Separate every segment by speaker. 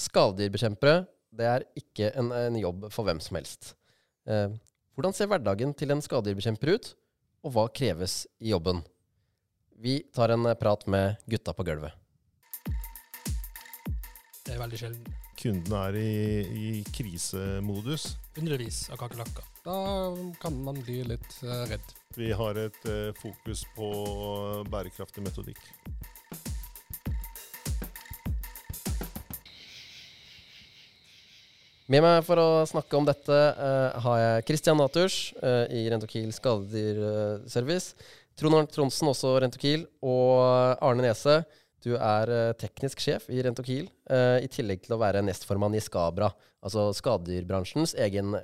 Speaker 1: Skadedyrbekjempere det er ikke en, en, jobb for hvem som helst. Eh, hvordan ser hverdagen til en skadedyrbekjemper ut, og hva kreves i jobben? Vi tar en prat med gutta på gulvet.
Speaker 2: Det er veldig sjelden.
Speaker 3: Kunden er i, i krisemodus.
Speaker 2: Hundrevis av kakerlakker. Da kan man bli litt uh, redd.
Speaker 3: Vi har et uh, fokus på bærekraftig metodikk.
Speaker 1: Med meg for å snakke om dette uh, har jeg Christian Naturs uh, i Rentokil skadedyrservice. Trond Arnt Tronsen, også Rentokil. Og Arne Nese, du er uh, teknisk sjef i Rentokil. I tillegg til å være nestformann i Skabra, altså skadedyrbransjens egen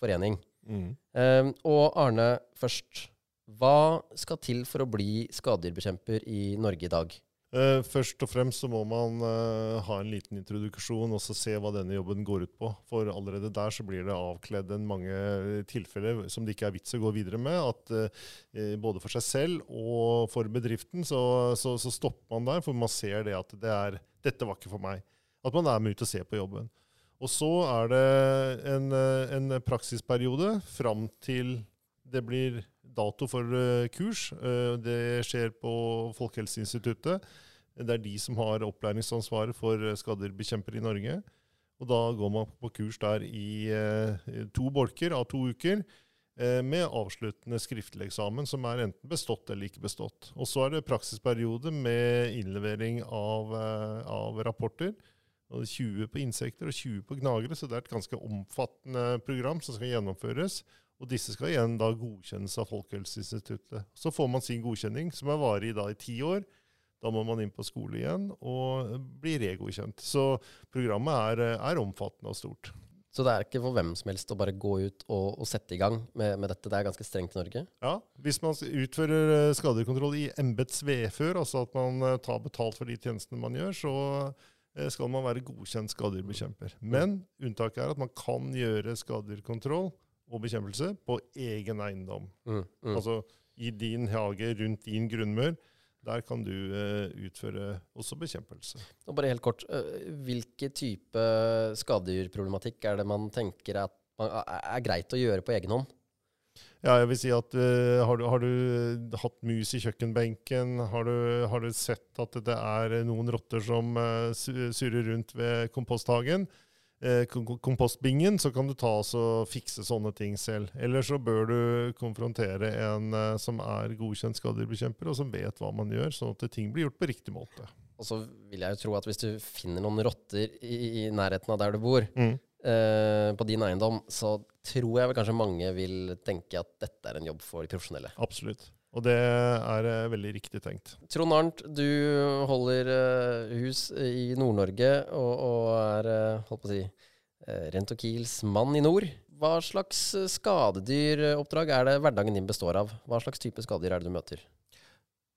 Speaker 1: forening. Mm. og Arne først. Hva skal til for å bli skadedyrbekjemper i Norge i dag?
Speaker 3: Uh, først og fremst så må man uh, ha en liten introduksjon og så se hva denne jobben går ut på. For allerede der så blir det avkledd en mange tilfeller som det ikke er vits å gå videre med. At uh, både for seg selv og for bedriften så, så, så, stopper man der, for man ser det at det er, dette var ikke for meg. At man er med ut og ser på jobben. Og så er det en, en praksisperiode fram til det blir dato for kurs. Det skjer på Folkehelseinstituttet. Det er de som har opplæringsansvaret for eh, i Norge. Og da går man på kurs der i eh, to bolker av to uker eh, med avsluttende skriftlig eksamen, som er enten bestått eller ikke bestått. Og så er det praksisperiode med innlevering av, eh, av rapporter. 20 på insekter og 20 på gnagere, så det er et ganske omfattende program som skal gjennomføres. Og disse skal igjen da godkjennes av Folkehelseinstituttet. Så får man sin godkjenning, som er varig i, i ti år. Da må man inn på skole igjen og bli regodkjent. Så programmet er, er, omfattende og stort.
Speaker 1: Så det er ikke for hvem som helst å bare gå ut og, og sette i gang med, med, dette? Det er ganske strengt i Norge?
Speaker 3: Ja. Hvis man utfører eh, skadekontroll i embets vedfør, altså at man eh, tar betalt for de tjenestene man gjør, så eh, skal man være godkjent skadedyrbekjemper. Men unntaket er at man kan gjøre skadedyrkontroll og bekjempelse på egen eiendom. Mm, mm. Altså i din hage, rundt din grunnmør. Der kan du uh, utføre også bekjempelse.
Speaker 1: Og bare helt kort, uh, Hvilke type skadedyrproblematikk er det man tenker at man, er greit å gjøre på egen hånd?
Speaker 3: Ja, jeg vil si at uh, har, du, har, du, hatt mus i kjøkkenbenken? Har du, har du sett at det er noen rotter som surrer rundt ved komposthagen? Eh, kompostbingen, så kan du ta og fikse sånne ting selv. Eller så bør du konfrontere en eh, som er godkjent skadedyrbekjemper, og som vet hva man gjør, sånn at ting blir gjort på riktig måte.
Speaker 1: Og så vil jeg jo tro at hvis du finner noen rotter i, i nærheten av der du bor, mm. eh, på din eiendom, så tror jeg vel kanskje mange vil tenke at dette er en jobb for de profesjonelle.
Speaker 3: Absolutt. Og det er uh, veldig riktig tenkt.
Speaker 1: Trond Arnt, du holder uh, hus i Nord-Norge og, og, er uh, holdt på å si, Rentokils mann i nord. Hva slags skadedyroppdrag er det hverdagen din består av? Hva slags type skadedyr er det du møter?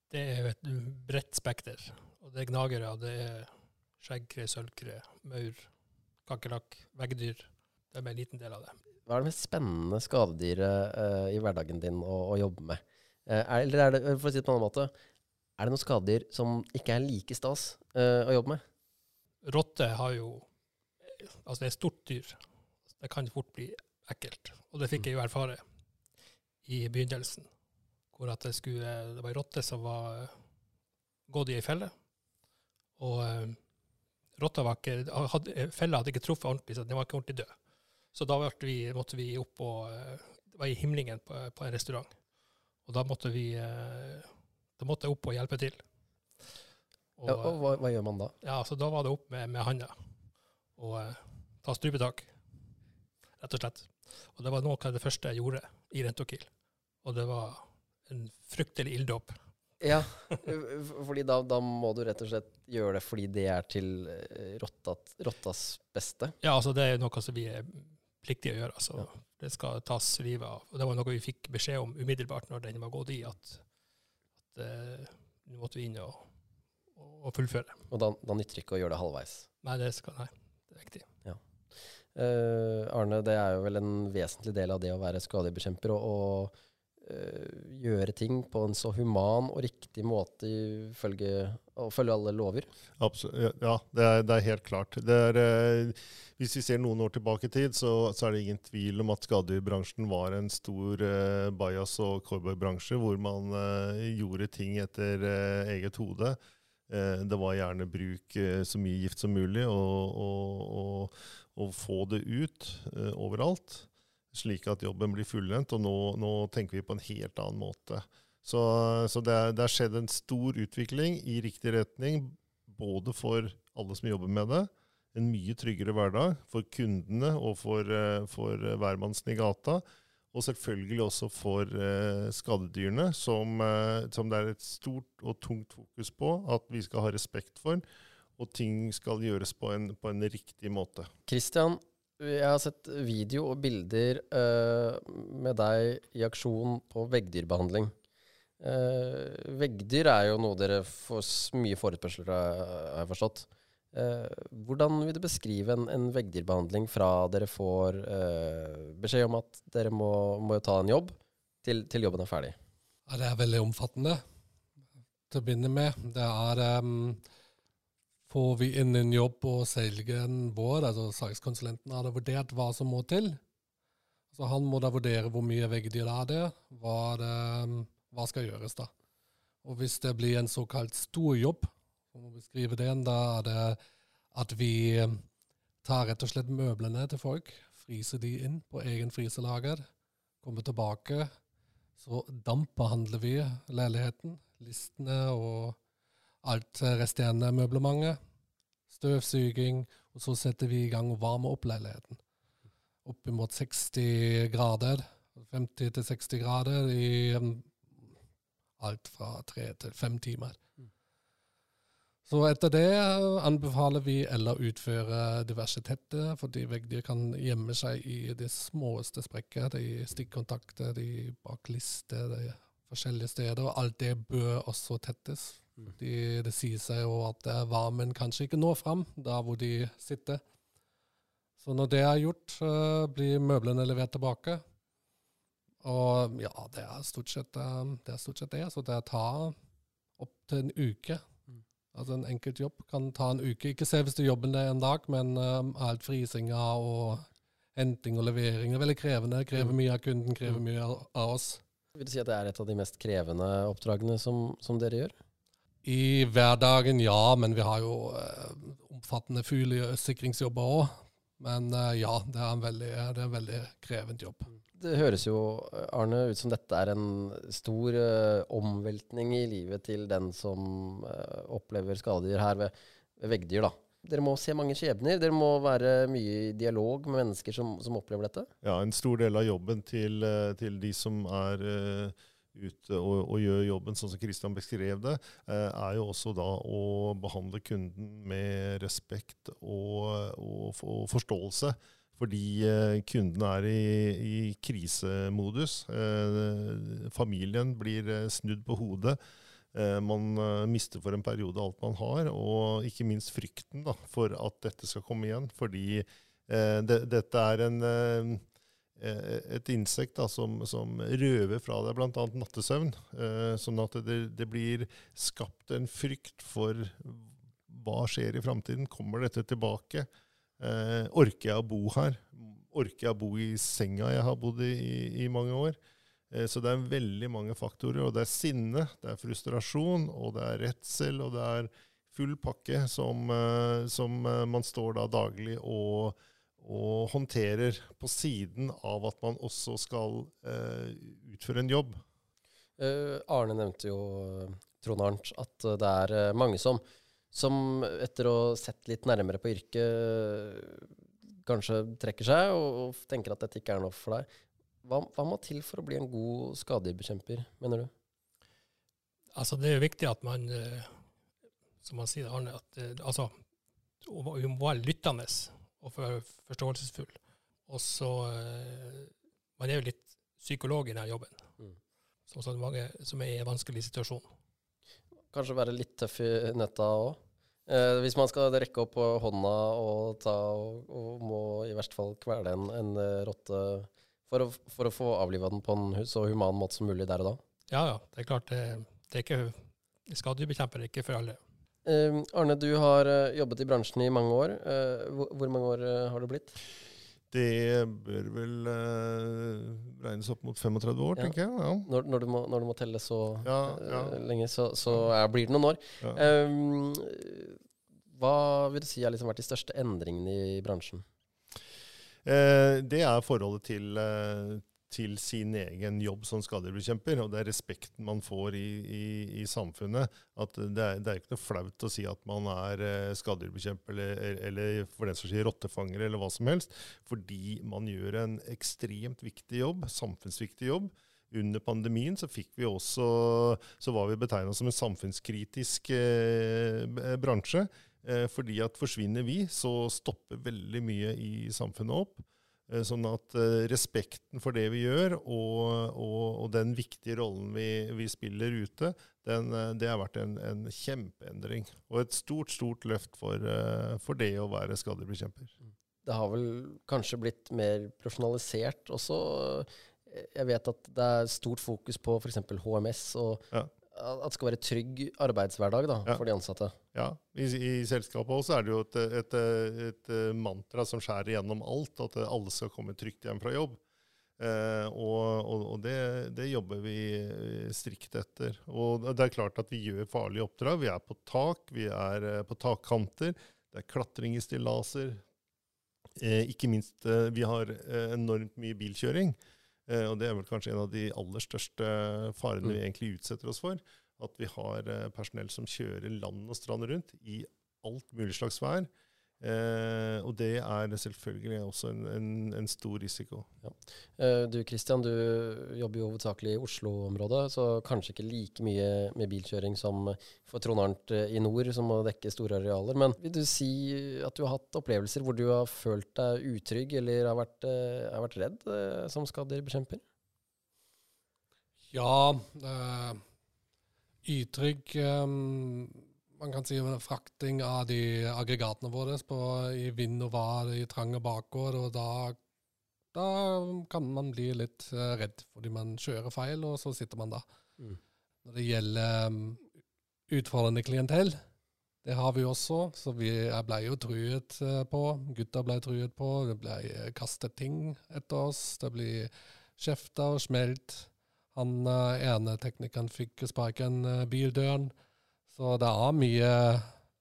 Speaker 2: Det er et bredt spekter. Og det er gnagere, det er skjeggkre, sølvkre, maur, kakerlakk, veggdyr. Det er bare en liten del av det.
Speaker 1: Hva er det mest spennende skadedyret i hverdagen din å, å jobbe med? Eh, er, eller er det, for å si det på en annen måte, er det noen skadedyr som ikke er like stas uh, å jobbe med?
Speaker 2: Rotte har jo Altså, det er et stort dyr. Det kan fort bli ekkelt. Og det fikk jeg jo erfare i begynnelsen. Hvor det, skulle, det var ei rotte som var gått i ei felle. Og rotta var ikke, hadde, fella hadde ikke truffet ordentlig, så den var ikke ordentlig død. Så da vi, måtte vi opp og var i himlingen på, på en restaurant. Og da måtte vi eh, da måtte jeg opp og hjelpe til.
Speaker 1: Og, ja, og hva, hva, gjør man da?
Speaker 2: Ja, så Da var det opp med, med handa og uh, ta strupetak, rett og slett. Og det var noe av det første jeg gjorde i Rentokil. Og det var en fryktelig ilddåp.
Speaker 1: Ja, fordi da, da, må du rett og slett gjøre det fordi det er til eh, rottas beste?
Speaker 2: Ja, altså det er noe som vi er pliktige å gjøre. Altså. Ja det skal tas livet av. Og Det var noe vi fikk beskjed om umiddelbart når den var gått i, at, at uh, nå måtte vi inn og, og, fullføre.
Speaker 1: Og da, da nytter det ikke å gjøre det halvveis?
Speaker 2: Nei, det, skal, nei, det er viktig.
Speaker 1: Ja. Uh, Arne, det er jo vel en vesentlig del av det å være skadebekjemper. Og, og gjøre ting på en så human og riktig måte følge, å følge alle lover?
Speaker 3: Absolutt. Ja, det er, det er helt klart. Er, eh, hvis vi ser noen år tilbake i tid, så, så, er det ingen tvil om at skadedyrbransjen var en stor eh, bajas- og cowboybransje, hvor man eh, gjorde ting etter eh, eget hode. Eh, det var gjerne bruk eh, så mye gift som mulig, og, og, og, og få det ut overalt. Slik at jobben blir fullendt. Og nå, nå tenker vi på en helt annen måte. Så, så det, har skjedd en stor utvikling i riktig retning, både for alle som jobber med det, en mye tryggere hverdag for kundene og for, eh, for hvermannsen i gata. Og selvfølgelig også for eh, skadedyrene, som, eh, som, det er et stort og tungt fokus på at vi skal ha respekt for. Og ting skal gjøres på en, på en riktig måte.
Speaker 1: Kristian, jeg har sett video og bilder uh, med deg i aksjon på veggdyrbehandling. Uh, veggdyr er jo noe dere får mye forespørsler fra, har jeg forstått. Uh, hvordan vil du beskrive en, en veggdyrbehandling fra dere får beskjed om at dere må, må ta en jobb, til, til, jobben er ferdig?
Speaker 4: Ja, det er veldig omfattende til å begynne med. Det er um, Får vi inn en jobb og selgeren vår, altså sakskonsulenten, har vurdert hva som må til. Så han må da vurdere hvor mye veggdyr er det, hva det hva skal gjøres da? Og hvis det blir en såkalt stor jobb, så må vi skrive det, da er det at vi tar rett og slett møblene til folk, fryser de inn på egen fryselager, kommer tilbake, så dampbehandler vi leiligheten, listene og alt resterende møblementet. Støvsuging, og så setter vi i gang og varme opp leiligheten. Oppimot 60 grader, 50 60 grader i alt fra tre til fem timer. Så etter det anbefaler vi eller utfører diverse tette, fordi veggdyr kan gjemme seg i de småeste sprekker, de stikkontakter, de baklister, de forskjellige steder. Og alt det bør også tettes. Mm. De, det sier seg jo at varmen kanskje ikke når fram der hvor de sitter. Så når det er gjort, blir møblene levert tilbake. Og ja, det er stort sett um, det. Er stort sett det. Så det tar opptil en uke. Mm. Altså En enkelt jobb kan ta en uke. Ikke se hvis du jobber det en dag, men um, alt frisinga og henting og levering er veldig krevende. Krever mm. mye av kunden, krever mye av oss.
Speaker 1: Vil du si at det er et av de mest krevende oppdragene som, som dere gjør?
Speaker 4: I hverdagen, ja, men vi har jo uh, omfattende fuglesikringsjobber òg. Men uh, ja, det er en veldig, det er en veldig krevende jobb.
Speaker 1: Det høres jo, Arne, ut som dette er en stor uh, omveltning i livet til den som uh, opplever skadedyr her ved, ved, veggdyr. da. Dere må se mange skjebner. Dere må være mye i dialog med mennesker som, som opplever dette.
Speaker 3: Ja, en stor del av jobben til, uh, til de som er ute og, og, gjør jobben sånn som Kristian beskrev det, er jo også da å behandle kunden med respekt og, og, og forståelse. Fordi eh, kunden er i, i krisemodus. Eh, familien blir eh, snudd på hodet. Man mister for en periode alt man har, og ikke minst frykten da, for at dette skal komme igjen. Fordi det, dette er en, et insekt da, som, som, røver fra deg bl.a. nattesøvn. Sånn at det, det, blir skapt en frykt for hva skjer i framtiden. Kommer dette tilbake? Eh, orker jeg å bo her? Orker jeg å bo i senga jeg har bodd i i, mange år? Eh, så det er veldig mange faktorer. Og det er sinne, det er frustrasjon, og det er redsel, og det er full pakke som, eh, som eh, man står da daglig og, og, håndterer, på siden av at man også skal eh, utføre en jobb.
Speaker 1: Uh, Arne nevnte jo, Trond Arnt, at det er mange som som etter å ha sett litt nærmere på yrket, kanskje trekker seg og, og, tenker at dette ikke er noe for deg. Hva, hva må til for å bli en god skadebekjemper, mener du?
Speaker 2: Altså, det er jo viktig at man, eh, som man sier, Arne, at eh, altså, må være lyttende og forståelsesfull. Og så eh, Man er jo litt psykolog i denne jobben, mm. som, som mange som er i en vanskelig situasjon.
Speaker 1: Kanskje være litt tøff i nøtta òg. Eh, hvis man skal rekke opp hånda og ta og, og, må i verste fall kvele en, en eh, rotte for å, for å få avliva den på en så human måte som mulig der og da.
Speaker 2: Ja, ja. Det er klart, det, det er ikke skadedyrbekjemper er ikke for alle.
Speaker 1: Eh, Arne, du har eh, jobbet i bransjen i mange år. Uh, hvor, hvor mange år eh, har det blitt?
Speaker 3: Det bør vel regnes opp mot 35 år,
Speaker 1: Ja.
Speaker 3: tenker jeg. Ja.
Speaker 1: Når, når, du, må, når du må telle så
Speaker 3: Ja,
Speaker 1: lenge, så, så blir det noen år. Eh, hva vil du si har liksom vært de største endringene i bransjen?
Speaker 3: Det er forholdet til, til sin egen jobb som skadebekjemper. og det er respekten man får i, i, i samfunnet. At det er, det er ikke noe flaut å si at man er eh, skadedyrbekjemper eller, eller for den som sier rottefanger eller hva som helst, fordi man gjør en ekstremt viktig jobb, samfunnsviktig jobb. Under pandemien så vi også, så var vi betegna som en samfunnskritisk eh, bransje. Eh, fordi at forsvinner vi, så stopper veldig mye i samfunnet opp. Eh, Sånn at eh, respekten for det vi gjør, og, og, og den viktige rollen vi, vi spiller ute, den, eh, det har vært en, en kjempeendring. Og et stort, stort løft for, for det å være skadebekjemper.
Speaker 1: Det har vel kanskje blitt mer profesjonalisert også. Jeg vet at det er stort fokus på f.eks. HMS, og
Speaker 3: Ja.
Speaker 1: At det skal være trygg arbeidshverdag da,
Speaker 3: Ja.
Speaker 1: for de ansatte.
Speaker 3: Ja, I, i selskapet også er det jo et, et, et, mantra som skjærer gjennom alt, at alle skal komme trygt hjem fra jobb. Eh, og og, og det, det jobber vi eh, strikt etter. Og det er klart at vi gjør farlige oppdrag. Vi er på tak, vi er eh, på takkanter. Det er klatring i stillaser. Eh, ikke minst, eh, vi har eh, enormt mye bilkjøring. Eh, og det er vel kanskje en av de aller største farene
Speaker 1: Mm.
Speaker 3: vi egentlig utsetter oss for. At vi har eh, personell som kjører land og strand rundt i alt mulig slags vær. Eh, og det er selvfølgelig også en, en, en stor risiko.
Speaker 1: Eh, Du Kristian, du jobber jo hovedsakelig i Oslo-området, så kanskje ikke like mye med bilkjøring som for Trond Arnt eh, i nord, som må dekke store arealer. Men vil du si at du har hatt opplevelser hvor du har følt deg utrygg eller har vært, eh, har vært redd eh, som skadedyrbekjemper?
Speaker 4: Ja, eh, utrygg eh, Man kan si frakting av de aggregatene våre på, i vind og vær i trange bakgård, og da, da kan man bli litt eh, redd fordi man kjører feil, og så sitter man da.
Speaker 1: Mm.
Speaker 4: Når det gjelder um, utfordrende klientell, det har vi også, så vi jeg ble jo truet eh, på. Gutta ble truet på. Det ble eh, kastet ting etter oss. Det ble kjefta og smelt. Han ene teknikeren fikk sparken bildøren. Så det er mye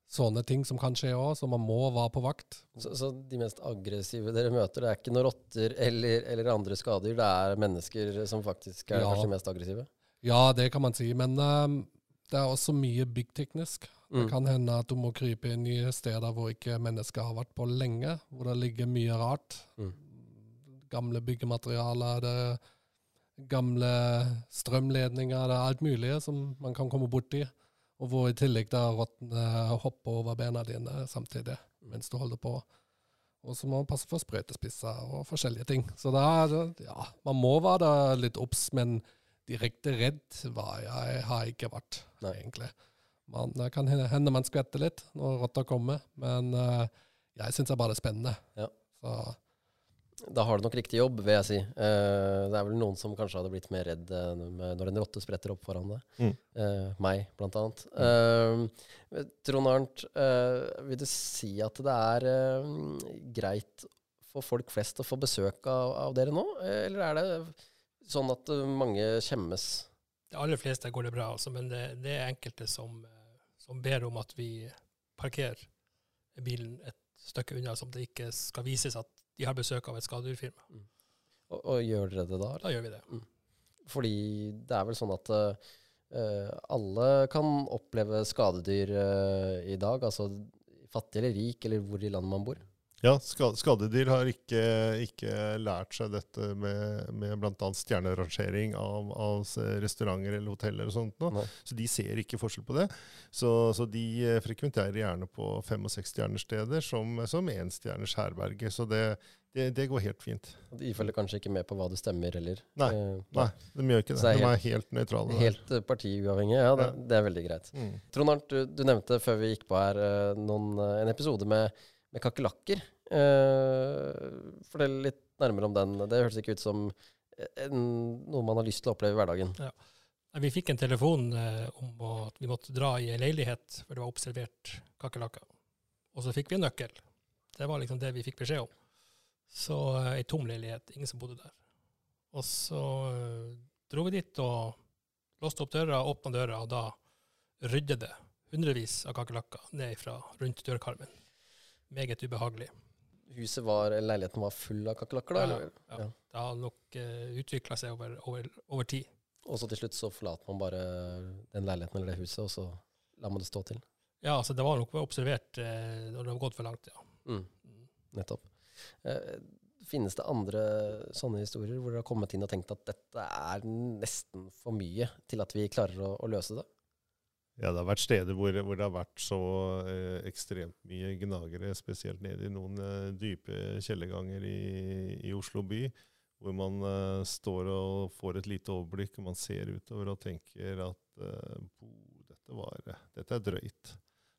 Speaker 4: sånne ting som kan skje òg, så man må være på vakt.
Speaker 1: Så, så de mest aggressive dere møter, det er ikke noen rotter eller, eller andre skader, det er mennesker som faktisk er
Speaker 4: Ja.
Speaker 1: kanskje mest aggressive?
Speaker 4: Ja, det kan man si, men um, det er også mye byggteknisk. Det
Speaker 1: Mm.
Speaker 4: kan hende at du må krype inn i steder hvor ikke mennesker har vært på lenge, hvor det ligger mye rart.
Speaker 1: Mm.
Speaker 4: Gamle byggematerialer, det gamle strømledninger, det er alt mulig som man kan komme borti. Og hvor i tillegg da rottene hopper over bena dine samtidig mens du holder på. Og så må man passe for sprøytespisser og forskjellige ting. Så da ja, man må være da litt obs, men direkte redd var jeg, har jeg ikke vært,
Speaker 1: Nei.
Speaker 4: egentlig. Man, det kan hende man skvetter litt når rotta kommer, men uh, jeg syns det er bare spennende.
Speaker 1: Ja.
Speaker 4: Så
Speaker 1: Da har du nok riktig jobb, vil jeg si. Uh, det er vel noen som kanskje hadde blitt mer redd uh, når en rotte spretter opp foran deg.
Speaker 3: Mm.
Speaker 1: Uh, meg, blant annet. Eh, Trond Arnt, eh, vil du si at det er greit for folk flest å få besøk av, av dere nå, eller er det sånn at mange skjemmes?
Speaker 2: De aller fleste går det bra, altså, men det, det er enkelte som, som ber om at vi parkerer bilen et stykke unna, som det ikke skal vises at de har besøk av et skadedyrfirma.
Speaker 1: Og, og gjør dere det da?
Speaker 2: Da gjør vi det.
Speaker 1: Fordi det er vel sånn at uh, alle kan oppleve skadedyr uh, i dag, altså fattig eller rik, eller hvor i landet man bor.
Speaker 3: Ja, ska- skadedyr har ikke, ikke lært seg dette med, med bl.a. stjernerangering av, av restauranter eller hoteller og sånt. Nå. Så de ser ikke forskjell på det. Så, så de eh, frekventerer gjerne på fem- og seksstjernersteder som, som enstjerners herberge. Så det, det, det går helt fint.
Speaker 1: De følger kanskje ikke med på hva du stemmer, eller?
Speaker 3: Nei,
Speaker 1: Eh,
Speaker 3: Nei, de gjør ikke det.
Speaker 1: Det er
Speaker 3: De er helt nøytrale.
Speaker 1: Helt der. partiuavhengig. Ja, det,
Speaker 3: Ja.
Speaker 1: det er veldig greit.
Speaker 3: Mm.
Speaker 1: Trond Arnt, du, du nevnte før vi gikk på her eh, noen, eh, en episode med, med kakerlakker Uh, fortell litt nærmere om den. Det hørtes ikke ut som en, noe man har lyst til å oppleve i hverdagen.
Speaker 2: Ja. Vi fikk en telefon eh, om at vi måtte dra i en leilighet, for det var observert kakerlakker. Og så fikk vi en nøkkel. Det var liksom det vi fikk beskjed om. Så eh, ei tom leilighet, ingen som bodde der. Og så eh, dro vi dit og låste opp døra, åpna døra, og da rydde det hundrevis av kakerlakker ned fra rundt dørkarmen. Meget ubehagelig.
Speaker 1: Huset var, Leiligheten var full av kakerlakker? da?
Speaker 2: Ja,
Speaker 1: eller?
Speaker 2: ja. Det har nok uh, utvikla seg over, over, over tid.
Speaker 1: Og så til slutt så forlater man bare den leiligheten eller det huset, og så lar man det stå til?
Speaker 2: Ja, altså det var nok observert uh, når det har gått for langt, ja.
Speaker 1: Mm. Nettopp. Eh, finnes det andre sånne historier hvor dere har kommet inn og tenkt at dette er nesten for mye til at vi klarer å, å løse det?
Speaker 3: Ja, det har vært steder hvor, hvor det har vært så eh, ekstremt mye gnagere, spesielt nede i noen eh, dype kjellerganger i, i Oslo by, hvor man eh, står og får et lite overblikk, og man ser utover og tenker at eh, bo, dette, var, dette er drøyt.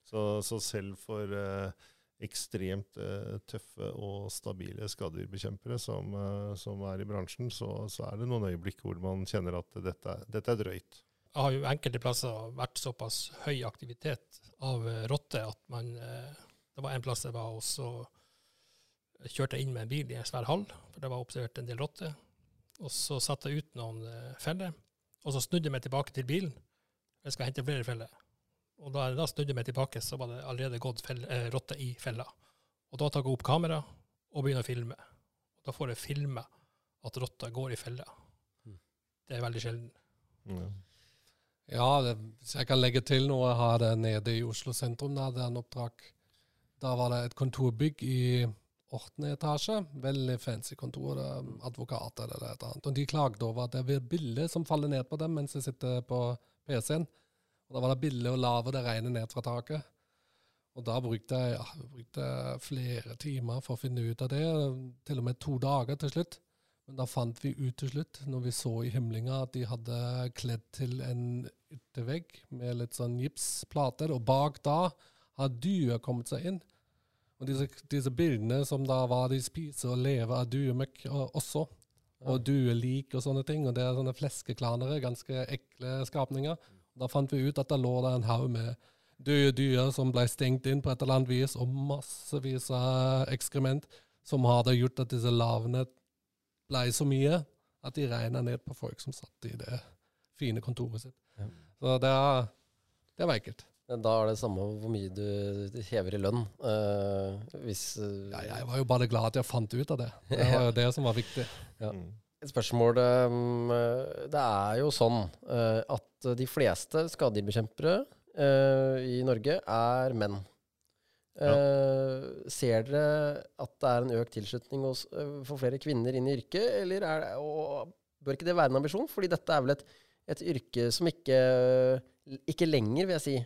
Speaker 3: Så, så selv for eh, ekstremt eh, tøffe og stabile skadedyrbekjempere som, som er i bransjen, så, så er det noen øyeblikk hvor man kjenner at dette, dette er drøyt.
Speaker 2: Det har jo enkelte plasser vært såpass høy aktivitet av eh, rotter at man eh, Det var en plass jeg var og så kjørte jeg inn med en bil i en svær hall, for det var observert en del rotter. Og så satte jeg ut noen eh, feller, og så snudde jeg meg tilbake til bilen. Jeg skal hente flere feller. Og da jeg da snudde jeg meg tilbake, så var det allerede gått eh, i fella. Og da tar jeg opp kamera og begynner å filme. Og da får jeg filme at rotta går i fella.
Speaker 1: Mm.
Speaker 2: Det er veldig sjelden.
Speaker 3: Ja.
Speaker 4: Ja, hvis jeg kan legge til noe. Jeg det nede i Oslo sentrum. Da hadde jeg en oppdrag. Da var det et kontorbygg i åttende etasje. Veldig fancy kontor. Advokater Advokat eller eller annet. Og de klagde over at det blir bilder som faller ned på dem mens de sitter på PC-en. Og Da var det billig og lave det regner ned fra taket. Og da brukte jeg, ja, brukte flere timer for å finne ut av det. Til og med to dager til slutt. Men da fant vi ut til slutt, når vi så i himlinga, at de hadde kledd til en yttervegg med litt sånn gipsplater, og bak da har dyr kommet seg inn. Og disse, disse bildene som da var de spiser og lever av duemøkk og- også, og duelik og sånne ting, og det er sånne fleskeklanere, ganske ekle skapninger. Da fant vi ut at det lå der en haug med døde dyr som ble stengt inn på et eller annet vis, og massevis av ekskrement som hadde gjort at disse lavene ble så mye at de regna ned på folk som satt i det fine kontoret sitt.
Speaker 1: Ja.
Speaker 4: Så det, er- det var ekkelt.
Speaker 1: Da er det samme hvor mye du hever i lønn. Uh, hvis uh,
Speaker 4: Ja, jeg var jo bare glad at jeg fant ut av det. Det var jo det som var viktig.
Speaker 1: Ja.
Speaker 3: Mm.
Speaker 1: Et spørsmål um, eh, Det er jo sånn eh, at de fleste skadedyrbekjempere eh, i Norge er menn. Eh, ser dere at det er en økt tilslutning hos, uh, for flere kvinner inn i yrket, eller er det, og bør ikke det være en ambisjon? Fordi dette er vel et, et yrke som ikke, ikke lenger, vil jeg si,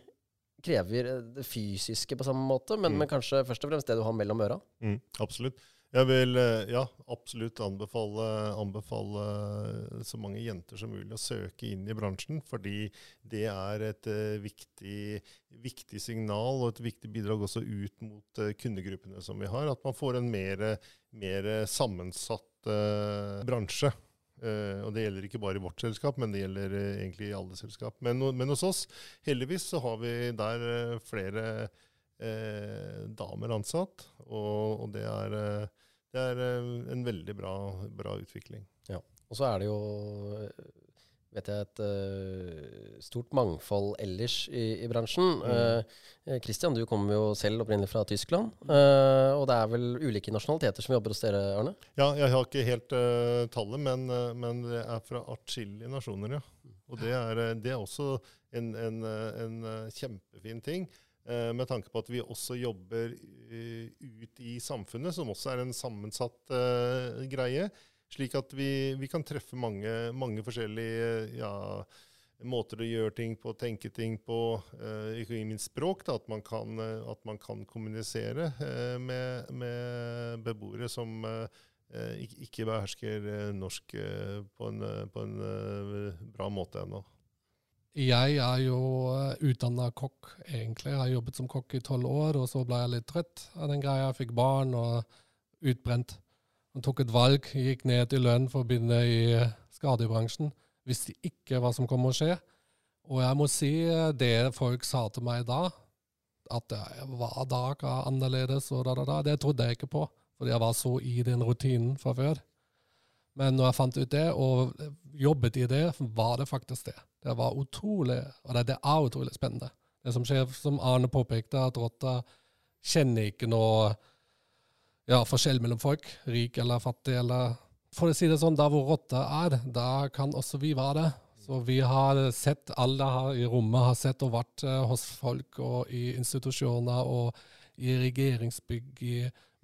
Speaker 1: krever det fysiske på samme måte, men,
Speaker 3: Mm.
Speaker 1: men kanskje først og fremst det du har mellom øra?
Speaker 3: Mm, absolutt. Jeg vil eh, ja, absolutt anbefale, anbefale så mange jenter som mulig å søke inn i bransjen, fordi det er et eh, viktig, viktig signal og et viktig bidrag også ut mot eh, kundegruppene som vi har. At man får en mer, mer sammensatt uh, bransje. Uh, og det gjelder ikke bare i vårt selskap, men det gjelder uh, egentlig i alle selskap. Men, men hos oss, heldigvis, så har vi der eh, flere eh, damer ansatt, og, og det er, eh, det er eh, en veldig bra, bra utvikling.
Speaker 1: Og så er det jo, eh, vet jeg, et uh, stort mangfold ellers i, i bransjen.
Speaker 3: Mm.
Speaker 1: Uh, Christian, du kommer jo selv opprinnelig fra Tyskland. Uh, og det er vel ulike nasjonaliteter som jobber hos dere, Arne?
Speaker 3: Ja, jeg har ikke helt tallet, men, men det er fra atskillige nasjoner, ja. Og det er, det er også en, en, en kjempefin ting. Eh, Med tanke på at vi også jobber eh, ut i samfunnet, som også er en sammensatt eh, greie. Slik at vi, vi kan treffe mange, mange forskjellige ja, måter å gjøre ting på, tenke ting på. ikke minst språk. Da, at, man kan, at man kan kommunisere med, med beboere som ikke- behersker eh, norsk på en, på en bra måte ennå.
Speaker 4: Jeg er jo utdanna kokk, egentlig. Jeg har jobbet som kokk i tolv år, og så ble jeg litt trøtt av den greia. Jeg fikk barn og utbrent. Jeg tok et valg, gikk ned i lønn for å begynne i skadebransjen. Visste ikke hva som kom å skje. Og jeg må si det folk sa til meg da, at hver dag er annerledes, og da, da, da, det trodde jeg ikke på. Fordi jeg var så i den rutinen fra før. Men når jeg fant ut det, og jobbet i det, var det faktisk det. Det var utrolig, og det, det er utrolig spennende. Det som skjer, som Arne påpekte, at rotta kjenner ikke noe ja, forskjell mellom folk. Rik eller fattig, eller For å si det sånn, der hvor rotta er, da kan også vi være det. Så vi har sett, alle her i rommet har sett og vært uh, hos folk og i institusjoner og i regjeringsbygg, i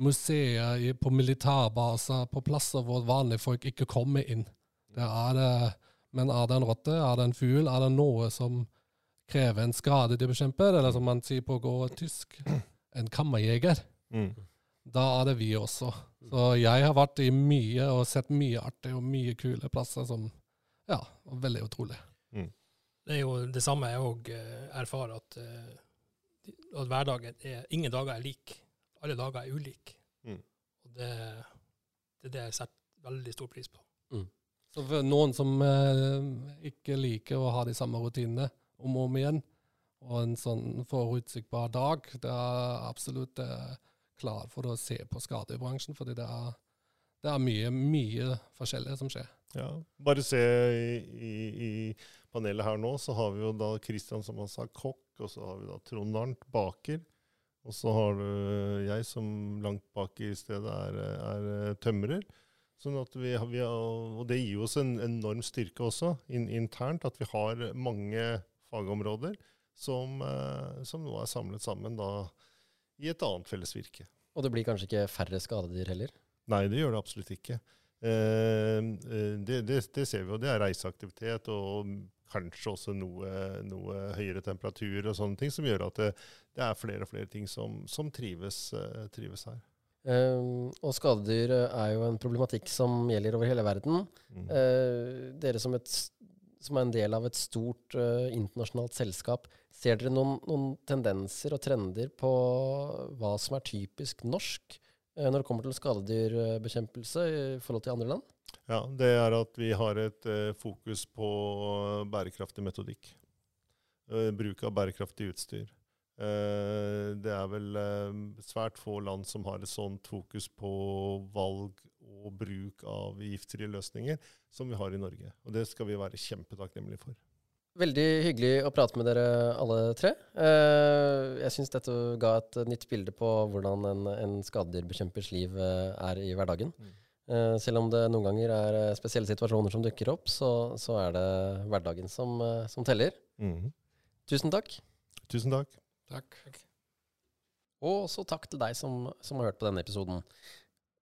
Speaker 4: museer, på militærbaser, på plasser hvor vanlige folk ikke kommer inn. Det er det, men er det en rotte, er det en fugl, er det noe som krever en skade de bekjemper, eller som man sier på gå tysk, en kammerjeger? Mm da er det vi også. Så jeg har vært i mye og sett mye artig og mye kule plasser som ja, veldig utrolig. Mm.
Speaker 2: Det er jo det samme jeg òg eh, erfarer, at, eh, at hverdagen er Ingen dager er lik. Alle dager er ulike. Mm. Og det, det er det jeg setter veldig stor pris på. Mm.
Speaker 4: For noen som eh, ikke liker å ha de samme rutinene om og om igjen, og en sånn forutsiktbar dag, det er absolutt eh, klar for å se på skadebransjen, fordi det er, det er mye, mye forskjellig som skjer.
Speaker 3: Ja, Bare se i, i, i, panelet her nå, så har vi jo da Kristian som han sa, kokk, og så har vi da Trond Arnt, baker. Og så har du jeg som langt bak i stedet er, er tømrer. Sånn vi, vi har, og det gir oss en enorm styrke også in, internt, at vi har mange fagområder som, eh, som nå er samlet sammen da i et annet felles virke.
Speaker 1: Og det blir kanskje ikke færre skadedyr heller?
Speaker 3: Nei, det gjør det absolutt ikke. Eh, eh, det, det, det, ser vi jo. Det er reiseaktivitet og kanskje også noe, noe, høyere temperatur og sånne ting som gjør at det, det er flere og flere ting som, som trives, trives, her.
Speaker 1: Um, og skadedyr er jo en problematikk som gjelder over hele verden. Mm. Uh, dere som, et, som, er en del av et stort uh, internasjonalt selskap, Ser dere noen, noen, tendenser og trender på hva som er typisk norsk uh, når det kommer til skadedyrbekjempelse i forhold til andre land?
Speaker 3: Ja, det er at vi har et eh, fokus på bærekraftig metodikk. Eh, bruk av bærekraftig utstyr. Eh, det er vel eh, svært få land som har et sånt fokus på valg og bruk av giftfrie løsninger som vi har i Norge. Og det skal vi være kjempetakknemlige for.
Speaker 1: Veldig hyggelig å prate med dere alle tre. Eh, jeg syns dette ga et nytt bilde på hvordan en, en skadedyrbekjempers liv er i hverdagen. Mm. Selv om det noen ganger er spesielle situasjoner som dukker opp, så, så er det hverdagen som, som teller. Mm. Tusen takk.
Speaker 3: Tusen takk.
Speaker 4: Takk.
Speaker 1: Og så takk til deg som, som har hørt på denne episoden.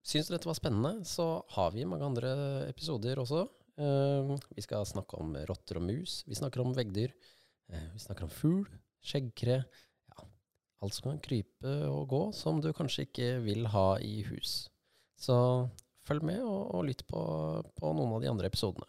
Speaker 1: Syns du dette var spennende, så har vi mange andre episoder også. Uh, vi skal snakke om rotter og mus. Vi snakker om veggdyr. Uh, vi snakker om fugl, skjeggkre. Ja, alt som kan krype og gå, som du kanskje ikke vil ha i hus. Så følg med, og, og lytt på, på noen av de andre episodene.